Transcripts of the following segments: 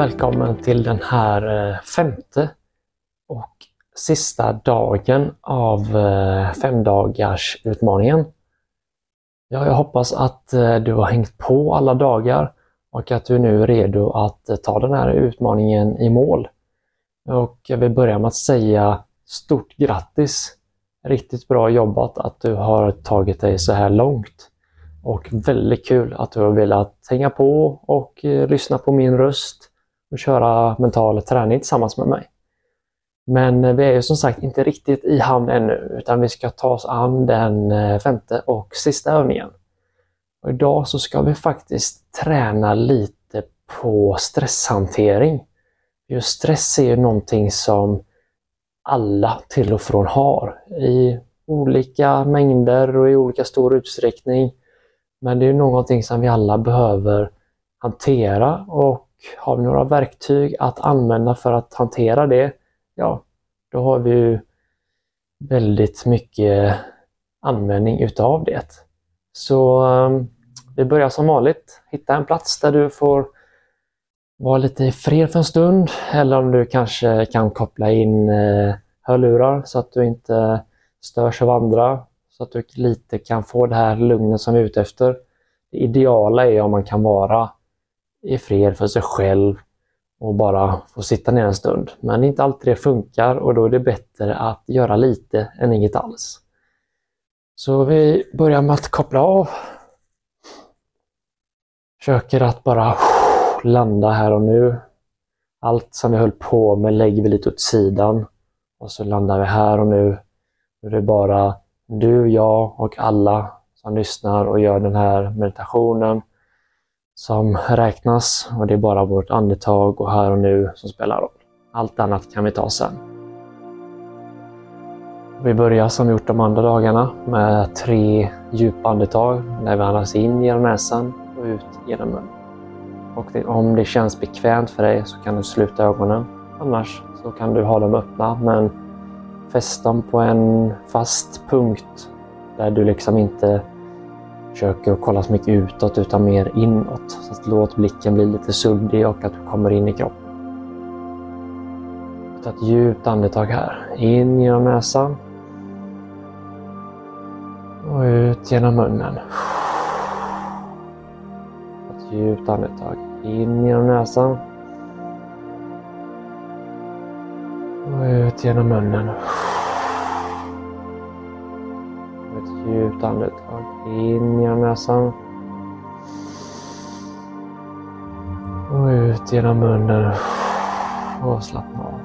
Välkommen till den här eh, femte och sista dagen av eh, femdagars utmaningen. Ja, jag hoppas att eh, du har hängt på alla dagar och att du nu är redo att eh, ta den här utmaningen i mål. Och jag vill börja med att säga stort grattis! Riktigt bra jobbat att du har tagit dig så här långt. Och väldigt kul att du har velat hänga på och lyssna på min röst och köra mental träning tillsammans med mig. Men eh, vi är ju som sagt inte riktigt i hamn ännu utan vi ska ta oss an den eh, femte och sista övningen. Och idag så ska vi faktiskt träna lite på stresshantering. Just stress är ju någonting som alla till och från har i olika mängder och i olika stor utsträckning. Men det är någonting som vi alla behöver hantera och har vi några verktyg att använda för att hantera det, ja, då har vi ju väldigt mycket användning utav det. Så ehm, vi börjar som vanligt. Hitta en plats där du får vara lite i fred för en stund eller om du kanske kan koppla in eh, hörlurar så att du inte störs av andra så att du lite kan få det här lugnet som vi är ute efter. Det ideala är om man kan vara i fred för sig själv och bara få sitta ner en stund. Men inte alltid det funkar och då är det bättre att göra lite än inget alls. Så vi börjar med att koppla av. Försöker att bara landa här och nu. Allt som vi höll på med lägger vi lite åt sidan och så landar vi här och nu. Nu är det bara du, jag och alla som lyssnar och gör den här meditationen som räknas och det är bara vårt andetag och här och nu som spelar roll. Allt annat kan vi ta sen. Vi börjar som vi gjort de andra dagarna med tre djupa andetag där vi andas in genom näsan och ut genom munnen. Och det, om det känns bekvämt för dig så kan du sluta ögonen. Annars så kan du ha dem öppna men fäst dem på en fast punkt där du liksom inte försöker att kolla så mycket utåt utan mer inåt. Så att låt blicken bli lite suddig och att du kommer in i kroppen. Ta ett djupt andetag här. In genom näsan. Och ut genom munnen. Ett djupt andetag. In genom näsan. Och ut genom munnen. Djupt andetag. In genom näsan. Och ut genom munnen. Och slappna av.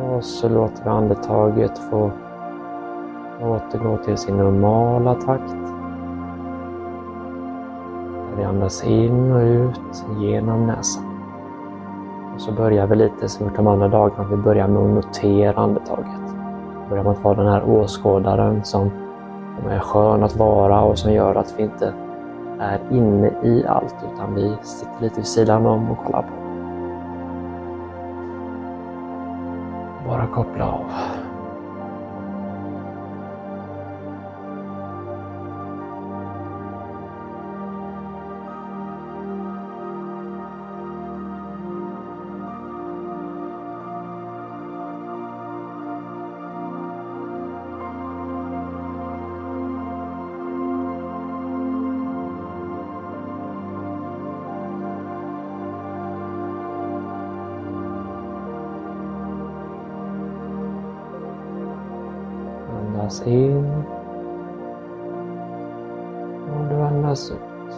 Och så låter vi andetaget få återgå till sin normala takt. Vi andas in och ut genom näsan. Och så börjar vi lite som de andra dagarna. Vi börjar med att notera andetaget börjar man vara den här åskådaren som, som är skön att vara och som gör att vi inte är inne i allt utan vi sitter lite vid sidan om och kollar på. Bara koppla av. Andas in. Och du andas ut.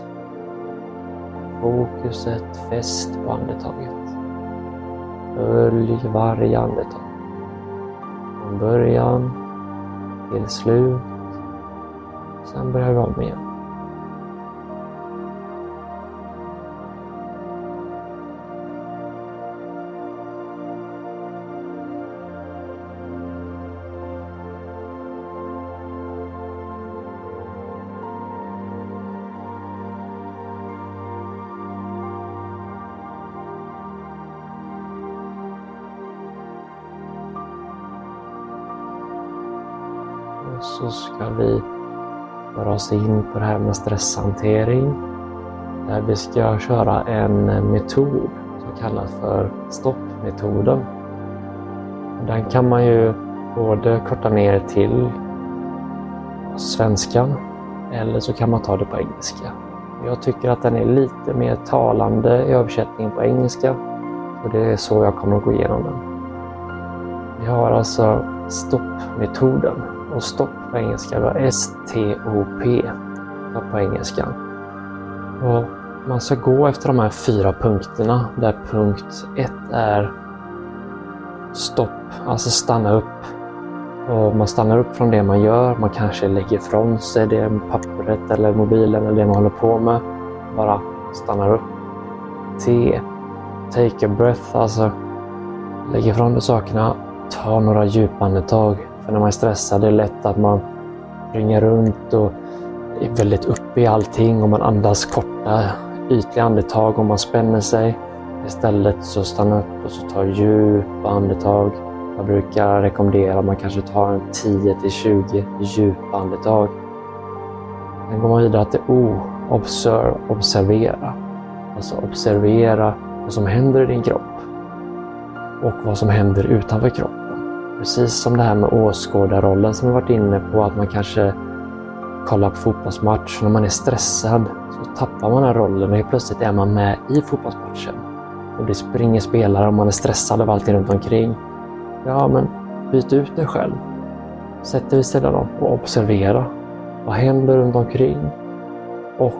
Fokuset fäst på andetaget. Följ varje andetag. Från början till slut. Sen börjar vi om igen. Så ska vi föra oss in på det här med stresshantering. där vi ska köra en metod som kallas för stoppmetoden. Den kan man ju både korta ner till svenskan eller så kan man ta det på engelska. Jag tycker att den är lite mer talande i översättningen på engelska och det är så jag kommer att gå igenom den. Vi har alltså stoppmetoden och stopp på engelska var S-T-O-P på engelskan. Och man ska gå efter de här fyra punkterna där punkt 1 är stopp, alltså stanna upp. Och man stannar upp från det man gör. Man kanske lägger ifrån sig det pappret eller mobilen eller det man håller på med. Bara stannar upp. T. Take a breath, alltså lägg ifrån dig sakerna. Ta några djupa andetag. För när man är stressad är det lätt att man springer runt och är väldigt uppe i allting och man andas korta ytliga andetag och man spänner sig. Istället så stanna upp och så ta djupa andetag. Jag brukar rekommendera att man kanske tar en 10 till 20 djupa andetag. Sen går man vidare till O, observe, observera. Alltså observera vad som händer i din kropp och vad som händer utanför kroppen. Precis som det här med åskådarrollen som vi varit inne på, att man kanske kollar på fotbollsmatch. När man är stressad så tappar man den rollen och helt plötsligt är man med i fotbollsmatchen. Och det springer spelare och man är stressad av allting runt omkring. Ja, men byt ut dig själv. Sätt dig vid sidan om och observera. Vad händer runt omkring? Och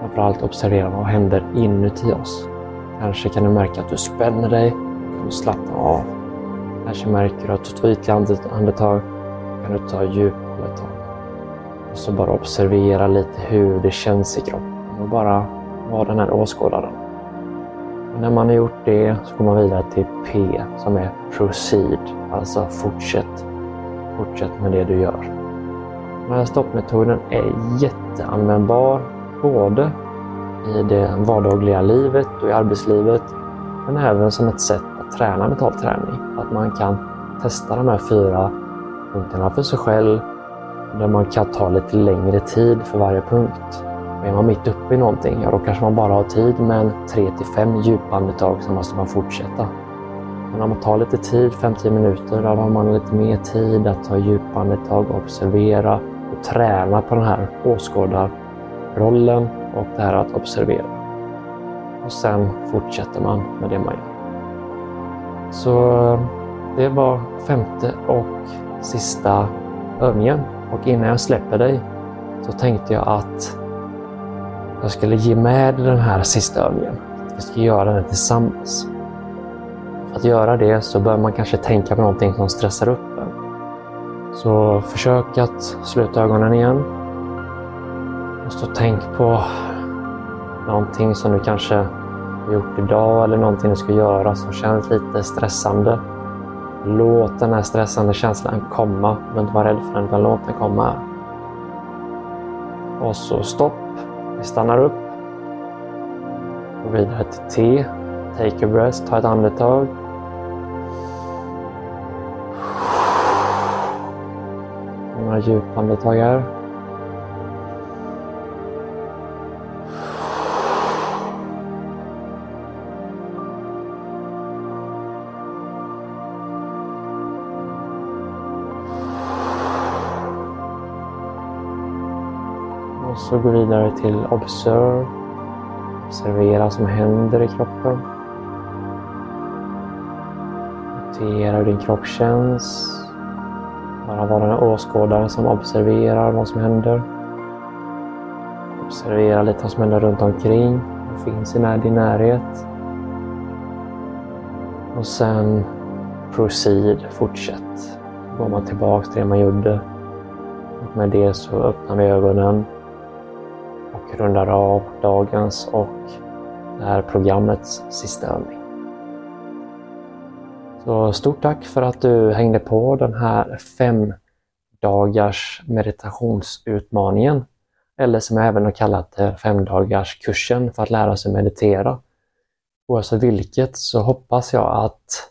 framförallt observera vad händer inuti oss. Kanske kan du märka att du spänner dig, du slappnar av. Kanske märker du att du tar ytliga andetag, kan du ta djupa andetag. Och så bara observera lite hur det känns i kroppen och bara vara den här åskådaren. Och när man har gjort det så går man vidare till P som är proceed, alltså fortsätt. Fortsätt med det du gör. Den här stoppmetoden är jätteanvändbar både i det vardagliga livet och i arbetslivet men även som ett sätt träna mental träning. Att man kan testa de här fyra punkterna för sig själv där man kan ta lite längre tid för varje punkt. är man mitt uppe i någonting, ja då kanske man bara har tid med en 3 till 5 djupandetag så måste man fortsätta. Men om man tar lite tid, 5-10 minuter, då har man lite mer tid att ta djupa andetag, observera och träna på den här åskådarrollen och det här att observera. Och sen fortsätter man med det man gör. Så eh, det var femte och sista övningen. Och innan jag släpper dig så tänkte jag att jag skulle ge med den här sista övningen. Vi ska göra den tillsammans. För att göra det så bör man kanske tänka på någonting som stressar upp en. Så försök att sluta ögonen igen. Och så tänk på någonting som du kanske gjort idag eller någonting du ska göra som känns lite stressande. Låt den här stressande känslan komma. Du behöver inte vara rädd för den, utan låt den komma. Och så stopp. Vi stannar upp. Går vidare till T. Take a breath. Ta ett andetag. Några djupa andetag här. Så gå vidare till observe. Observera vad som händer i kroppen. Notera hur din kropp känns. Bara vara den åskådare som observerar vad som händer. Observera lite vad som händer runt omkring. Vad finns i din närhet. Och sen proceed, fortsätt. Går man tillbaka till det man gjorde. Och med det så öppnar vi ögonen rundar av dagens och det här programmets sista övning. Så stort tack för att du hängde på den här fem dagars meditationsutmaningen. Eller som jag även har kallat det, fem dagars kursen för att lära sig meditera. Oavsett vilket så hoppas jag att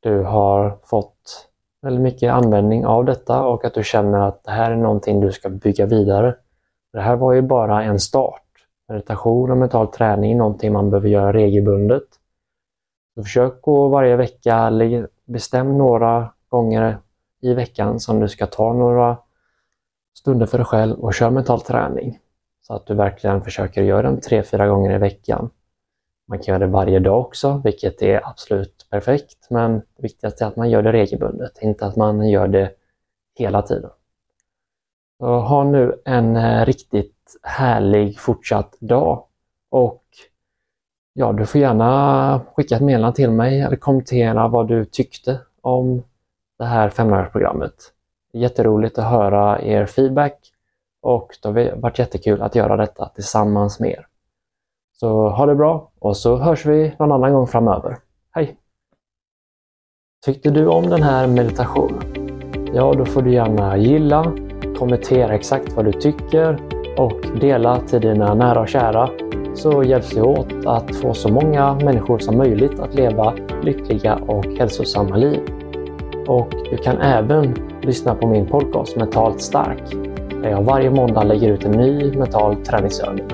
du har fått väldigt mycket användning av detta och att du känner att det här är någonting du ska bygga vidare det här var ju bara en start. meditation och mental träning är någonting man behöver göra regelbundet. Så försök gå varje vecka, bestäm några gånger i veckan som du ska ta några stunder för dig själv och kör mental träning. Så att du verkligen försöker göra den tre, fyra gånger i veckan. Man kan göra det varje dag också, vilket är absolut perfekt, men det viktigaste är att man gör det regelbundet, inte att man gör det hela tiden. Så ha nu en eh, riktigt härlig fortsatt dag och ja, du får gärna skicka ett meddelande till mig eller kommentera vad du tyckte om det här femdagarsprogrammet. Jätteroligt att höra er feedback och det har varit jättekul att göra detta tillsammans med er. Så ha det bra och så hörs vi någon annan gång framöver. Hej! Tyckte du om den här meditationen? Ja, då får du gärna gilla, kommentera exakt vad du tycker och dela till dina nära och kära så hjälps vi åt att få så många människor som möjligt att leva lyckliga och hälsosamma liv. Och du kan även lyssna på min podcast Mentalt stark där jag varje måndag lägger ut en ny mental träningsövning.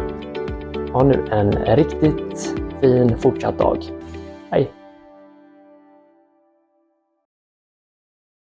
Ha nu en riktigt fin fortsatt dag.